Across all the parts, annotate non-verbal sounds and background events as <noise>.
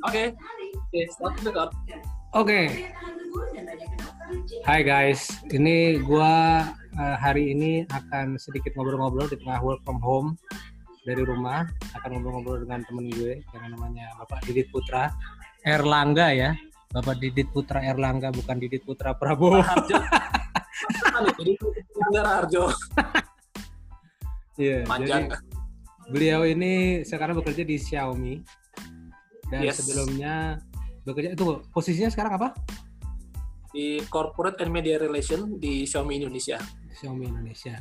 Oke, okay. okay, Oke. Hai guys, ini gua uh, hari ini akan sedikit ngobrol-ngobrol di tengah work from home dari rumah. Akan ngobrol-ngobrol dengan temen gue yang namanya Bapak Didit Putra Erlangga ya. Bapak Didit Putra Erlangga bukan Didit Putra Prabowo. Harjo. Iya, jadi beliau ini sekarang bekerja di Xiaomi dan yes. sebelumnya bekerja itu posisinya sekarang apa? Di Corporate and Media Relation di Xiaomi Indonesia. Xiaomi Indonesia.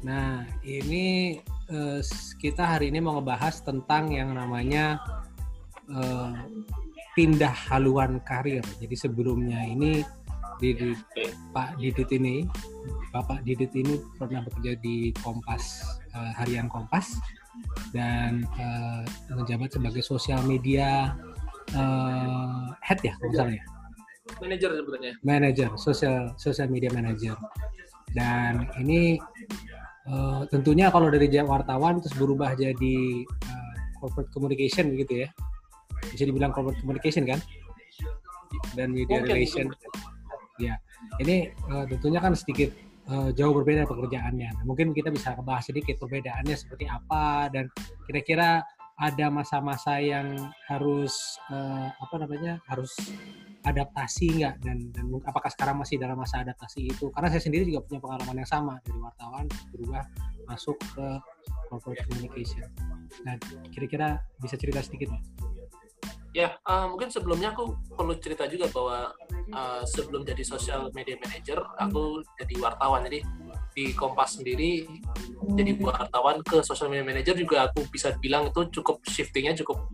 Nah, ini uh, kita hari ini mau ngebahas tentang yang namanya uh, pindah haluan karir. Jadi sebelumnya ini di, okay. Pak Didit ini, Bapak Didit ini pernah bekerja di Kompas uh, harian Kompas dan uh, menjabat sebagai sosial media uh, head ya misalnya manager sebetulnya manager sosial sosial media manager. Dan ini uh, tentunya kalau dari wartawan terus berubah jadi uh, corporate communication gitu ya. Bisa dibilang corporate communication kan? Dan media Mungkin. relation. ya ini uh, tentunya kan sedikit uh, jauh berbeda pekerjaannya. Mungkin kita bisa bahas sedikit perbedaannya seperti apa dan kira-kira ada masa-masa yang harus uh, apa namanya harus adaptasi nggak dan dan apakah sekarang masih dalam masa adaptasi itu? Karena saya sendiri juga punya pengalaman yang sama dari wartawan berubah masuk ke corporate communication. Nah, kira-kira bisa cerita sedikit nggak? Ya, uh, mungkin sebelumnya aku perlu cerita juga bahwa uh, sebelum jadi social media manager, aku jadi wartawan. Jadi di Kompas sendiri jadi wartawan ke social media manager juga aku bisa bilang itu cukup shiftingnya cukup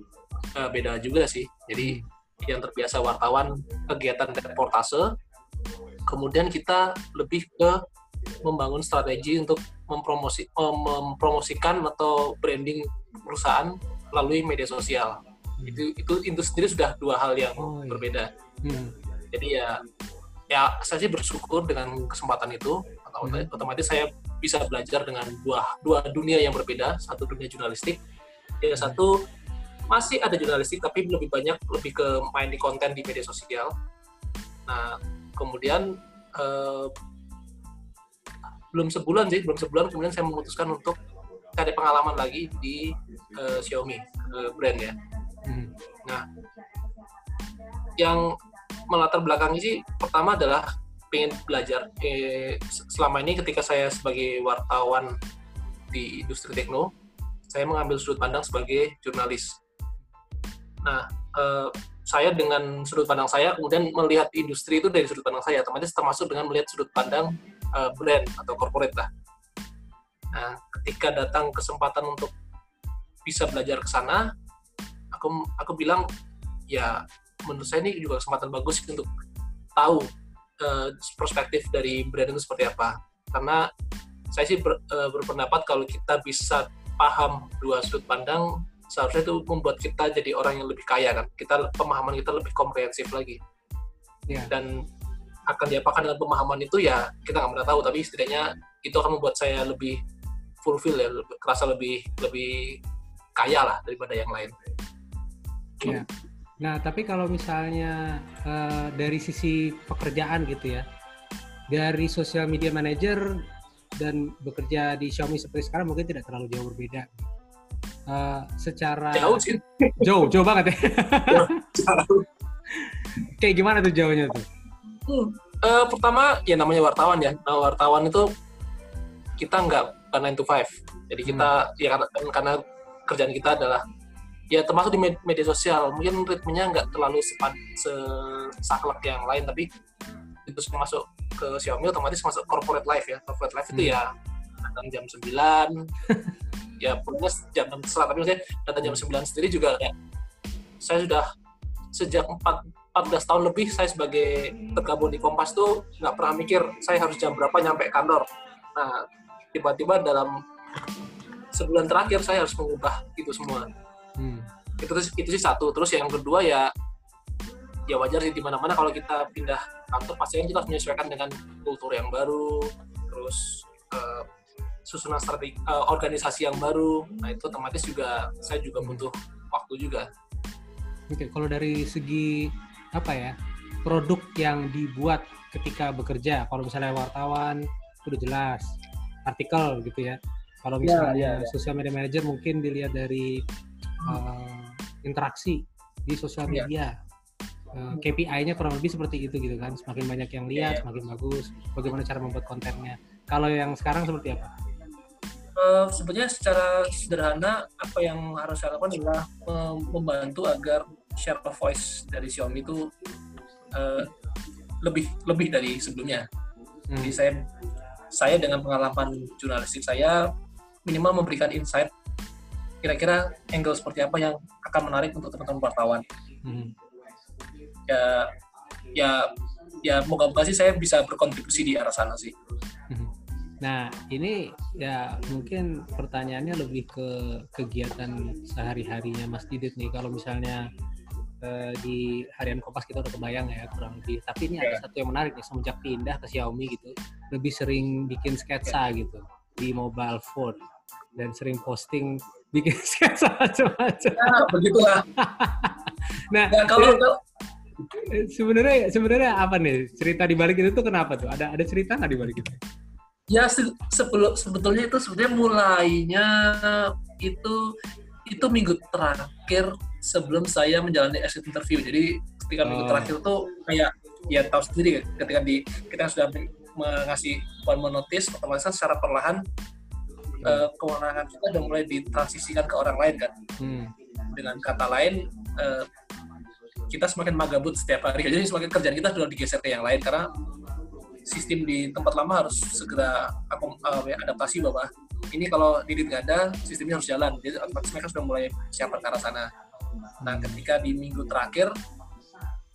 uh, beda juga sih. Jadi yang terbiasa wartawan kegiatan reportase, kemudian kita lebih ke membangun strategi untuk mempromosi, mempromosikan atau branding perusahaan melalui media sosial itu itu itu sendiri sudah dua hal yang oh, iya. berbeda hmm. jadi ya ya saya sih bersyukur dengan kesempatan itu atau hmm. otomatis saya bisa belajar dengan dua dua dunia yang berbeda satu dunia jurnalistik ya hmm. satu masih ada jurnalistik tapi lebih banyak lebih ke main di konten di media sosial nah kemudian eh, belum sebulan sih belum sebulan kemudian saya memutuskan untuk cari pengalaman lagi di uh, Xiaomi uh, brand ya Hmm. Nah, yang melatar belakangnya sih pertama adalah pengen belajar. Eh, selama ini ketika saya sebagai wartawan di industri tekno, saya mengambil sudut pandang sebagai jurnalis. Nah, eh, saya dengan sudut pandang saya kemudian melihat industri itu dari sudut pandang saya, otomatis termasuk dengan melihat sudut pandang eh, brand atau corporate lah. Nah, ketika datang kesempatan untuk bisa belajar ke sana, aku aku bilang ya menurut saya ini juga kesempatan bagus untuk tahu uh, perspektif dari brand itu seperti apa karena saya sih ber, uh, berpendapat kalau kita bisa paham dua sudut pandang seharusnya itu membuat kita jadi orang yang lebih kaya kan kita pemahaman kita lebih komprehensif lagi yeah. dan akan diapakan dengan pemahaman itu ya kita nggak pernah tahu tapi setidaknya itu akan membuat saya lebih fulfill ya kerasa lebih lebih kaya lah daripada yang lain. Ya. Nah, tapi kalau misalnya uh, dari sisi pekerjaan gitu ya, dari social media manager dan bekerja di Xiaomi seperti sekarang mungkin tidak terlalu jauh berbeda. Uh, secara jauh sih. Jauh, jauh banget ya. jauh. <laughs> Kayak gimana tuh jauhnya tuh? Hmm. Uh, pertama ya namanya wartawan ya. Nah, wartawan itu kita nggak 9 to 5. Jadi kita hmm. ya karena, karena kerjaan kita adalah ya termasuk di media sosial. Mungkin ritmenya nggak terlalu sepat sesaklek yang lain tapi itu semua masuk ke Xiaomi otomatis masuk corporate life ya. Corporate life hmm. itu ya datang jam 9 <laughs> ya pokoknya jam setelah tapi maksudnya datang jam 9 sendiri juga ya saya sudah sejak 4, 14 tahun lebih saya sebagai tergabung di Kompas tuh nggak pernah mikir saya harus jam berapa nyampe kantor. Nah tiba-tiba dalam sebulan terakhir saya harus mengubah itu semua Hmm. Itu itu sih satu. Terus yang kedua ya ya wajar sih di mana-mana kalau kita pindah kantor pasti kan kita harus menyesuaikan dengan kultur yang baru, terus uh, susunan strategi uh, organisasi yang baru. Nah itu otomatis juga saya juga butuh waktu juga. Oke, kalau dari segi apa ya produk yang dibuat ketika bekerja, kalau misalnya wartawan itu udah jelas, artikel gitu ya. Kalau Ya, misalnya ya, ya. sosial media manager mungkin dilihat dari uh, interaksi di sosial Ya. media. Uh, KPI-nya kurang lebih seperti itu gitu kan. Semakin banyak yang lihat, Ya, ya. semakin bagus. Bagaimana cara membuat kontennya. Kalau yang sekarang seperti apa? Eh, sebenarnya secara sederhana apa yang harus saya lakukan adalah eh, membantu agar share of voice dari Xiaomi itu eh, lebih lebih dari sebelumnya. Hmm. Jadi saya saya dengan pengalaman jurnalistik saya minimal memberikan insight kira-kira angle seperti apa yang akan menarik untuk teman-teman wartawan. Hmm. Ya ya ya moga-moga sih saya bisa berkontribusi di arah sana sih. Mhm. Nah, ini ya mungkin pertanyaannya lebih ke kegiatan sehari-harinya Mas Didit nih. Kalau misalnya eh, di harian Kompas kita udah kebayang ya kurang lebih. Tapi ini ada Ya. satu yang menarik nih semenjak pindah ke Xiaomi gitu, lebih sering bikin sketsa gitu di mobile phone dan sering posting bikin sketsa <laughs> macam-macam. Ya, begitulah. <laughs> Nah, Nah, kalau eh, sebenarnya sebenarnya apa nih cerita di balik itu tuh kenapa tuh? Ada ada cerita nggak di balik itu? Ya se- sebelum sebetulnya itu sebenarnya mulainya itu itu minggu terakhir sebelum saya menjalani exit interview. Jadi ketika minggu Oh. terakhir tuh kayak ya tahu sendiri ketika di kita sudah mengasih one notice otomatis kan secara perlahan eh, kewenangan kita udah mulai ditransisikan ke orang lain kan. Hmm. Dengan kata lain eh, kita semakin magabut setiap hari. Jadi semakin kerjaan kita sudah digeser ke yang lain karena sistem di tempat lama harus segera akom, eh, adaptasi bahwa ini kalau Didit nggak ada, sistemnya harus jalan. Jadi otomatis mereka sudah mulai siapkan ke arah sana. Nah, ketika di minggu terakhir,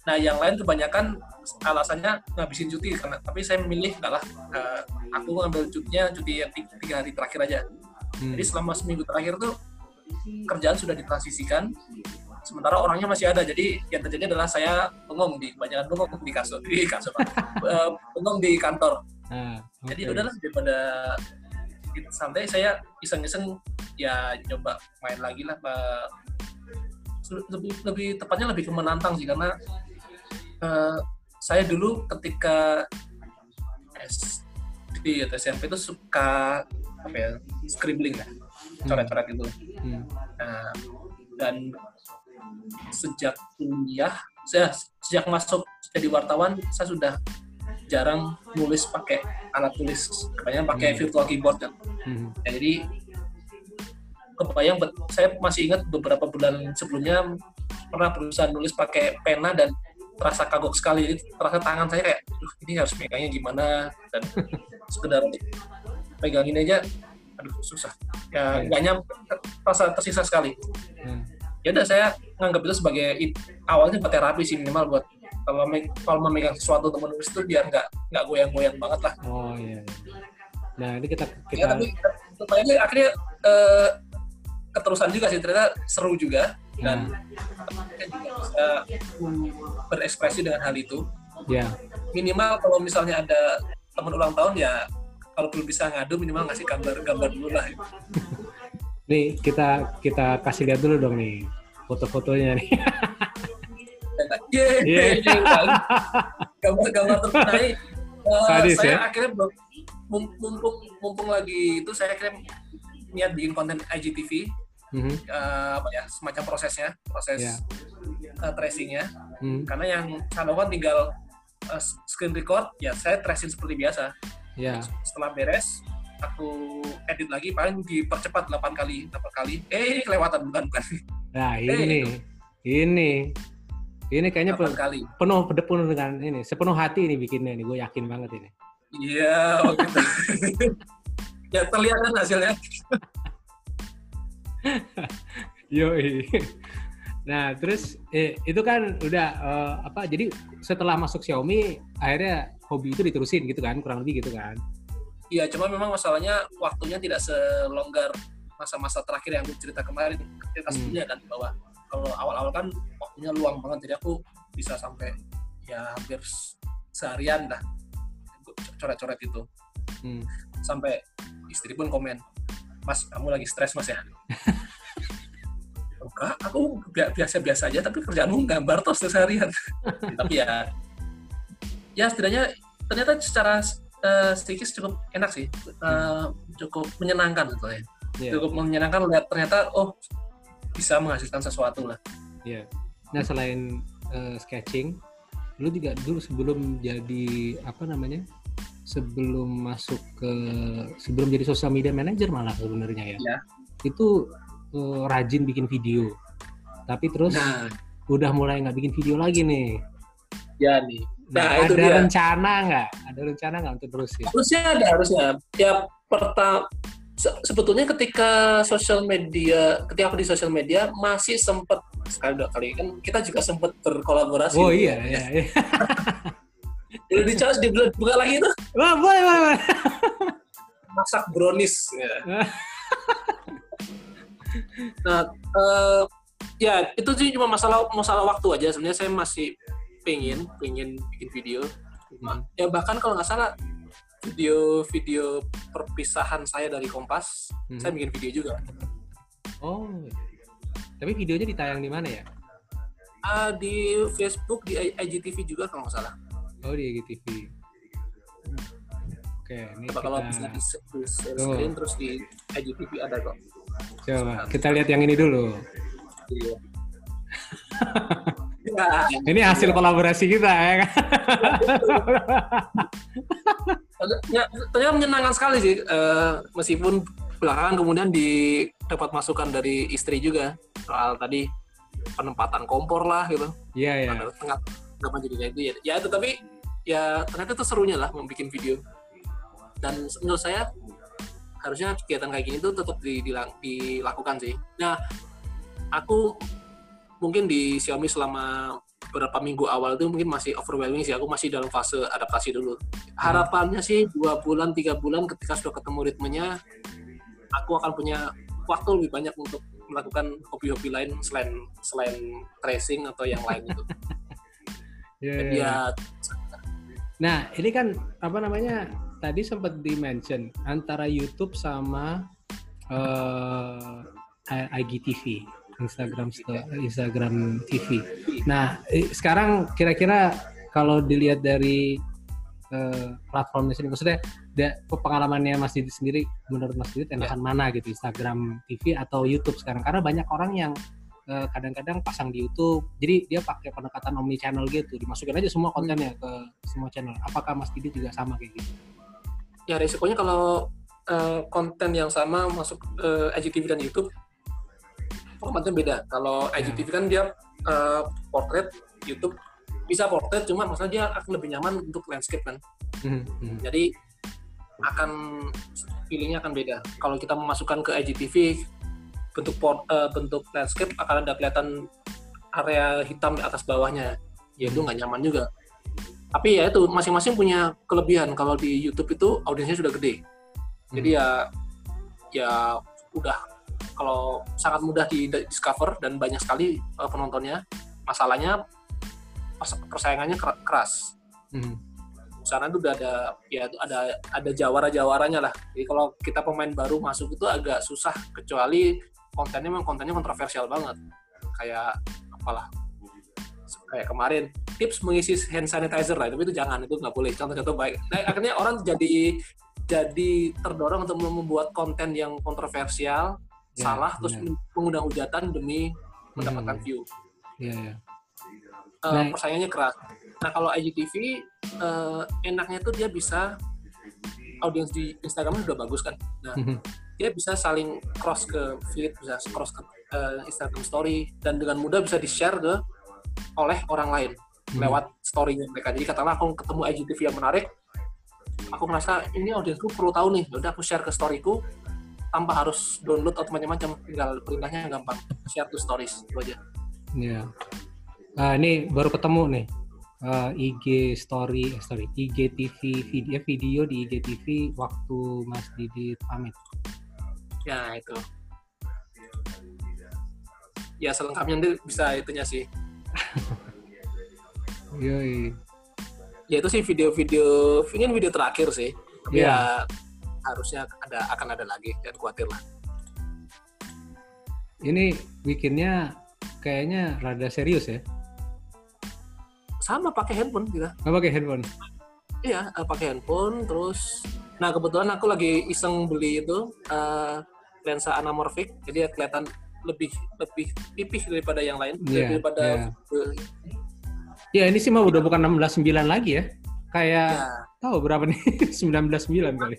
nah yang lain kebanyakan alasannya ngabisin cuti karena tapi saya memilih enggak lah eh, aku ngambil cutinya cuti yang tiga, tiga hari terakhir aja. Hmm. Jadi selama seminggu terakhir tuh kerjaan sudah ditransisikan, sementara orangnya masih ada. Jadi yang terjadi adalah saya bengong di kebanyakan bengong di kasur di kasur, <laughs> Eh, bengong di kantor. Nah, Jadi oke. udahlah daripada santai saya iseng-iseng ya coba main lagi lah lebih lebih tepatnya lebih ke menantang sih karena eh, saya dulu ketika SD atau SMP itu suka apa ya scribbling lah coret-coret gitu Hmm. Nah, dan sejak kuliah, saya sejak masuk jadi wartawan, saya sudah jarang nulis pakai alat tulis, kebanyakan pakai Hmm. virtual keyboard kan. Hmm. Ya, jadi kebayang, saya masih ingat beberapa bulan sebelumnya pernah berusaha nulis pakai pena dan terasa kagok sekali, jadi terasa tangan saya kayak, "Duh, ini harus megangnya gimana dan <laughs> sekedar pegangin aja, aduh susah. Ya Iya. nggak nyampe, terasa tersisa sekali Hmm. ya udah saya nganggap itu sebagai awalnya buat terapi sih minimal buat kalau me- kalau memegang sesuatu menulis itu biar nggak nggak goyang-goyang banget lah. Oh iya. iya. Nah ini kita Ya, kita tapi lumayan akhirnya eh, keterusan juga sih ternyata seru juga dan saya juga bisa berekspresi dengan hal itu. ya Minimal kalau misalnya ada teman ulang tahun ya kalau belum bisa ngadu minimal ngasih gambar gambar dulu lah. nih kita kita kasih lihat dulu dong nih foto-fotonya nih. Yeay, Iya. gambar-gambar terkenai. Eh, Sadis, saya ya? akhirnya belum mum- mumpung mumpung lagi itu saya akhirnya niat bikin konten IGTV Mhm. eh, apa ya semacam prosesnya proses Iya. eh, tracingnya Hmm. karena yang saya lakukan tinggal eh, screen record ya saya tracing seperti biasa Ya. setelah beres aku edit lagi paling dipercepat 8 kali 8 kali eh kelewatan bukan bukan Nah Eh, ini ini ini kayaknya 8 pe- kali penuh penuh dengan ini sepenuh hati ini bikinnya nih gue yakin banget ini. iya oh gitu. <laughs> ya terlihat kan hasilnya <laughs> Yoi. Nah terus eh, itu kan udah eh, apa? Jadi setelah masuk Xiaomi akhirnya hobi itu diterusin gitu kan kurang lebih gitu kan? Iya, cuma memang masalahnya waktunya tidak selonggar masa-masa terakhir yang cerita kemarin, cerita Hmm. sebelumnya kan bahwa kalau awal-awal kan waktunya luang banget, jadi aku bisa sampai ya hampir seharian dah coret-coret itu. Hmm. Sampai istri pun komen, Mas, kamu lagi stres mas ya? <laughs> ah, aku biasa-biasa aja tapi kerjaanmu gambar terus seharian <laughs> tapi ya ya setidaknya ternyata secara uh, psikis cukup enak sih uh, cukup menyenangkan gitu ya yeah. cukup menyenangkan lihat ternyata oh bisa menghasilkan sesuatu lah Iya. Yeah. Nah selain uh, sketching, lu juga dulu sebelum jadi apa namanya? Sebelum masuk ke sebelum jadi social media manager malah sebenarnya ya. Yeah. Itu uh, rajin bikin video. Tapi terus nah. udah mulai nggak bikin video lagi nih. Ya nih. Nah, nah ada dia. rencana nggak? Ada rencana nggak untuk terus ya? Harusnya ada harusnya. Ya pertama sebetulnya ketika sosial media, ketika aku di sosial media masih sempat sekali dua kali kan kita juga sempat berkolaborasi. Oh iya iya. iya. <laughs> Jadi di di buka lagi itu. Wah boleh boleh. Masak brownies. Ya. <laughs> nah uh, ya itu sih cuma masalah masalah waktu aja. Sebenarnya saya masih pengen pengen bikin video. Hmm. Ya bahkan kalau nggak salah video-video perpisahan saya dari Kompas, hmm. saya bikin video juga. Oh, tapi videonya ditayang di mana ya? Uh, di Facebook, di IGTV juga kalau nggak salah. Oh, di IGTV. Oke, ini Coba kita... kalau bisa di, screen oh. terus di IGTV ada kok. Coba, kita lihat yang ini dulu. Iya. Ya. <laughs> Ini hasil kolaborasi kita ya kan. ternyata menyenangkan sekali sih, uh, meskipun belakangan kemudian di dapat masukan dari istri juga soal tadi penempatan kompor lah gitu. Iya iya. Tengah tengah jadi kayak itu ya. Ya itu tapi ya ternyata itu serunya lah membuat video. Dan menurut saya harusnya kegiatan kayak gini tuh tetap dilakukan sih. Nah, aku mungkin di Xiaomi selama beberapa minggu awal itu mungkin masih overwhelming sih aku masih dalam fase adaptasi dulu harapannya sih dua bulan tiga bulan ketika sudah ketemu ritmenya aku akan punya waktu lebih banyak untuk melakukan hobi-hobi lain selain selain tracing atau yang lain itu <laughs> yeah, yeah. ya nah ini kan apa namanya tadi sempat di mention antara YouTube sama uh, IGTV Instagram Instagram TV. Nah, sekarang kira-kira kalau dilihat dari uh, platformnya sendiri, maksudnya da, pengalamannya Mas Didi sendiri, menurut Mas Didi enakan ya. mana gitu, Instagram TV atau YouTube sekarang? Karena banyak orang yang eh, kadang-kadang pasang di YouTube, jadi dia pakai pendekatan omni channel gitu, dimasukin aja semua kontennya ke semua channel. Apakah Mas Didi juga sama kayak gitu? Ya resikonya kalau uh, konten yang sama masuk uh, IGTV dan YouTube formatnya beda. Kalau IGTV kan dia uh, portrait, YouTube bisa portrait, cuma maksudnya dia akan lebih nyaman untuk landscape kan. Mm-hmm. Jadi akan feelingnya akan beda. Kalau kita memasukkan ke IGTV bentuk port, uh, bentuk landscape akan ada kelihatan area hitam di atas bawahnya, ya itu nggak nyaman juga. Tapi ya itu masing-masing punya kelebihan. Kalau di YouTube itu audiensnya sudah gede, jadi ya ya udah kalau sangat mudah di discover dan banyak sekali uh, penontonnya masalahnya persaingannya keras hmm. sana itu udah ada ya ada ada jawara jawaranya lah jadi kalau kita pemain baru masuk itu agak susah kecuali kontennya memang kontennya kontroversial banget kayak apalah kayak kemarin tips mengisi hand sanitizer lah tapi itu jangan itu nggak boleh contoh-contoh baik nah, akhirnya orang jadi jadi terdorong untuk membuat konten yang kontroversial ya, salah terus mengundang hujatan demi mendapatkan hmm. view. Ya, ya. Uh, nah, persaingannya keras. Nah kalau IGTV uh, enaknya tuh dia bisa audiens di Instagram udah bagus kan. Nah hmm. Dia bisa saling cross ke feed, bisa cross ke uh, Instagram Story dan dengan mudah bisa di share ke oleh orang lain hmm. lewat storynya mereka. Jadi katakanlah aku ketemu IGTV yang menarik, aku merasa ini audiensku perlu tahu nih, udah aku share ke storyku, tanpa harus download atau macam-macam tinggal perintahnya gampang share to stories itu aja ya uh, ini baru ketemu nih uh, IG story eh, story IGTV video video di IGTV waktu Mas Didi pamit ya itu ya selengkapnya nanti bisa itunya sih <laughs> Yoi. ya itu sih video-video ini video terakhir sih tapi yeah. ya harusnya ada akan ada lagi dan khawatir lah ini bikinnya kayaknya rada serius ya. Sama pakai handphone kita. Nggak pakai handphone. Iya, uh, pakai handphone terus nah kebetulan aku lagi iseng beli itu uh, lensa anamorphic jadi ya kelihatan lebih lebih pipih daripada yang lain Iya, daripada uh, Ya ini sih mah udah bukan 16.9 lagi ya. Kayak ya, tahu berapa nih? <laughs> 19.9 kali.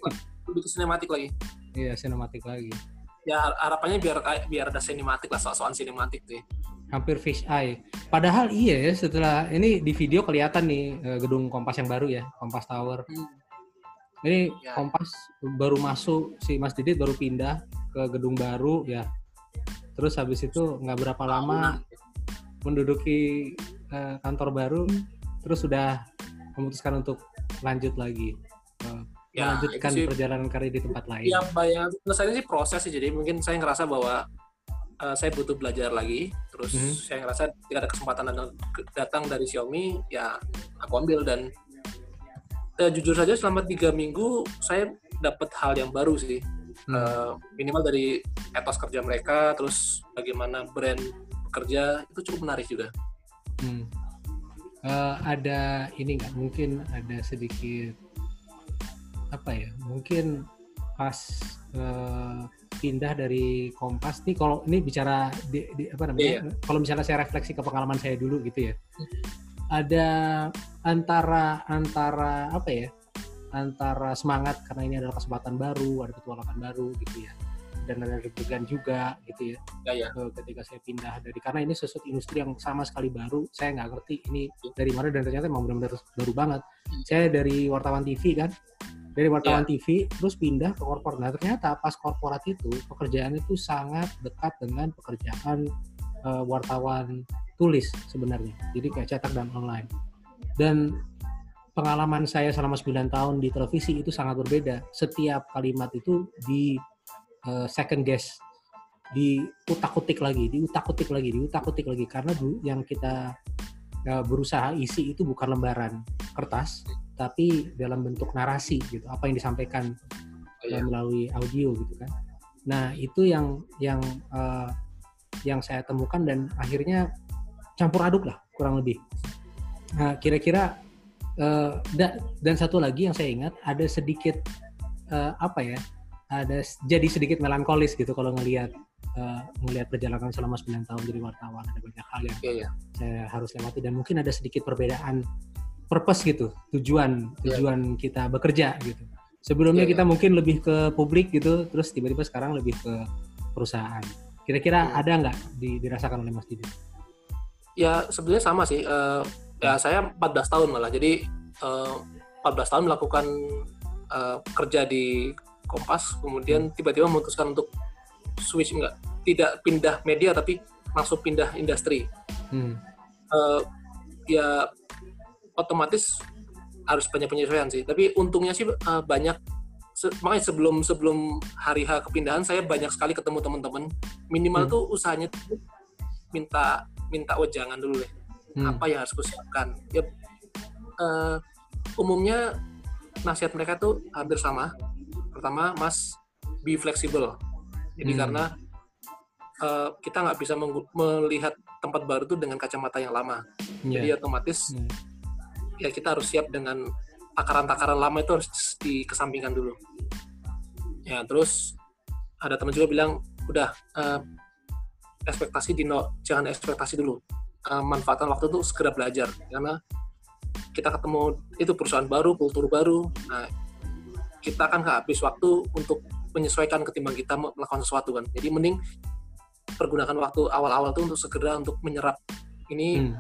lebih ke sinematik lagi. Iya, sinematik lagi. Ya har- harapannya biar biar ada sinematik lah soal-soal sinematik tuh. ya. Hampir fish eye. Padahal iya ya setelah ini di video kelihatan nih eh, gedung Kompas yang baru ya, Kompas Tower. Hmm. Ini Ya. Kompas baru masuk si Mas Didit baru pindah ke gedung baru ya. Terus habis itu nggak berapa lama menduduki eh, kantor baru, terus sudah memutuskan untuk lanjut lagi eh, Ya, melanjutkan sih perjalanan karir di tempat lain. Ya, bayang saya sih proses sih. Jadi mungkin saya ngerasa bahwa uh, saya butuh belajar lagi. Terus Mhm. saya ngerasa tidak ada kesempatan datang, dari Xiaomi, ya aku ambil dan eh, jujur saja selama tiga minggu saya dapat hal yang baru sih. Hmm. Uh, minimal dari etos kerja mereka, terus bagaimana brand bekerja itu cukup menarik juga. Hmm. Eh, ada ini nggak? Mungkin ada sedikit apa ya? Mungkin pas eh, pindah dari Kompas nih kalau ini bicara di, di- apa namanya? Kalau misalnya saya refleksi ke pengalaman saya dulu gitu ya. Ada antara antara apa ya antara semangat karena ini adalah kesempatan baru ada petualangan baru gitu ya. Dan ada deg-degan juga gitu ya Ya ya. eh, ketika saya pindah dari karena ini sesuatu industri yang sama sekali baru saya nggak ngerti ini dari mana dan ternyata memang benar-benar baru banget. Saya dari wartawan TV kan dari wartawan TV terus pindah ke korporat. Nah ternyata pas korporat itu pekerjaan itu sangat dekat dengan pekerjaan eh, wartawan tulis sebenarnya. Jadi kayak cetak dan online. Dan pengalaman saya selama 9 tahun di televisi itu sangat berbeda setiap kalimat itu di eh, second guess diutak-utik lagi, diutak-utik lagi, diutak-utik lagi karena dulu yang kita uh, berusaha isi itu bukan lembaran kertas, tapi dalam bentuk narasi gitu, apa yang disampaikan uh, Iya. melalui audio gitu kan. Nah itu yang yang uh, yang saya temukan dan akhirnya campur aduk lah kurang lebih. Nah kira-kira uh, da- dan satu lagi yang saya ingat ada sedikit uh, apa ya ada jadi sedikit melankolis gitu kalau ngelihat uh, perjalanan selama 9 tahun jadi wartawan ada banyak hal yang Iya ya. saya harus lewati dan mungkin ada sedikit perbedaan purpose gitu tujuan Iya. tujuan kita bekerja gitu sebelumnya Iya, kita mungkin lebih ke publik gitu terus tiba-tiba sekarang lebih ke perusahaan kira-kira Iya. ada nggak di- dirasakan oleh Mas Didi? Ya sebenarnya sama sih. Eh, ya saya 14 tahun malah. Jadi eh, 14 tahun melakukan eh, kerja di Kompas, kemudian tiba-tiba memutuskan untuk switch enggak tidak pindah media tapi langsung pindah industri. Hmm. Eh, ya otomatis harus banyak penyesuaian sih. Tapi untungnya sih eh, banyak. Se- makanya sebelum sebelum hari H kepindahan saya banyak sekali ketemu teman-teman. Minimal Hmm. tuh usahanya tuh minta minta wejangan dulu deh Hmm. apa yang harus kusiapkan ya eh, umumnya nasihat mereka tuh hampir sama pertama mas be flexible jadi Hmm. karena eh, kita nggak bisa melihat tempat baru tuh dengan kacamata yang lama Iya. jadi otomatis Hmm. ya kita harus siap dengan takaran-takaran lama itu harus dikesampingkan dulu ya terus ada teman juga bilang udah eh, ekspektasi di no, jangan ekspektasi dulu Eh, manfaatkan waktu itu segera belajar. Karena kita ketemu itu perusahaan baru kultur baru. Nah kita akan habis waktu untuk menyesuaikan ketimbang kita melakukan sesuatu kan. Jadi mending pergunakan waktu awal-awal tuh untuk segera untuk menyerap ini Hmm.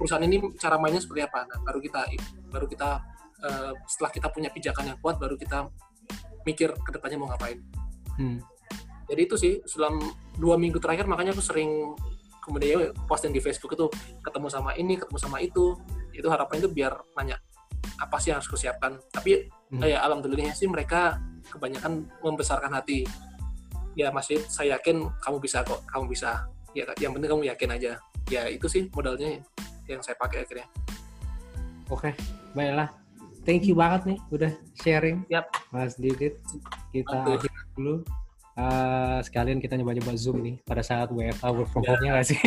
perusahaan ini cara mainnya seperti apa. Nah baru kita baru kita eh, setelah kita punya pijakan yang kuat baru kita mikir ke depannya mau ngapain. Hmm. jadi itu sih selama dua minggu terakhir makanya aku sering kemudian posting di Facebook itu ketemu sama ini ketemu sama itu itu harapannya itu biar nanya apa sih yang harus kusiapkan tapi Hmm. eh, alhamdulillahnya sih mereka kebanyakan membesarkan hati ya masih saya yakin kamu bisa kok kamu bisa ya yang penting kamu yakin aja ya itu sih modalnya yang saya pakai akhirnya Oke, baiklah. Thank you banget nih udah sharing, Yap. Mas Didit. Kita dulu uh, sekalian kita nyoba-nyoba Zoom nih pada saat WFH work from Ya. home-nya nggak sih?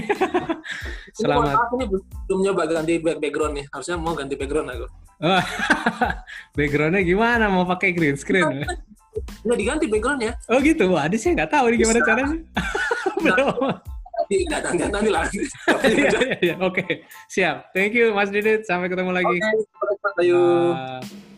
<laughs> Selamat. Aku ini belum nyoba ganti back- background nih. Harusnya mau ganti background aku. <laughs> Backgroundnya gimana? Mau pakai green screen? <laughs> Nggak diganti backgroundnya. Oh gitu, wah ada sih nggak tahu nih gimana Bisa. caranya. Belum. Nggak, nanti, nanti lah. Iya, iya, iya. Oke, siap. Thank you Mas Didit. Sampai ketemu lagi. Oke, Bayu. Bye.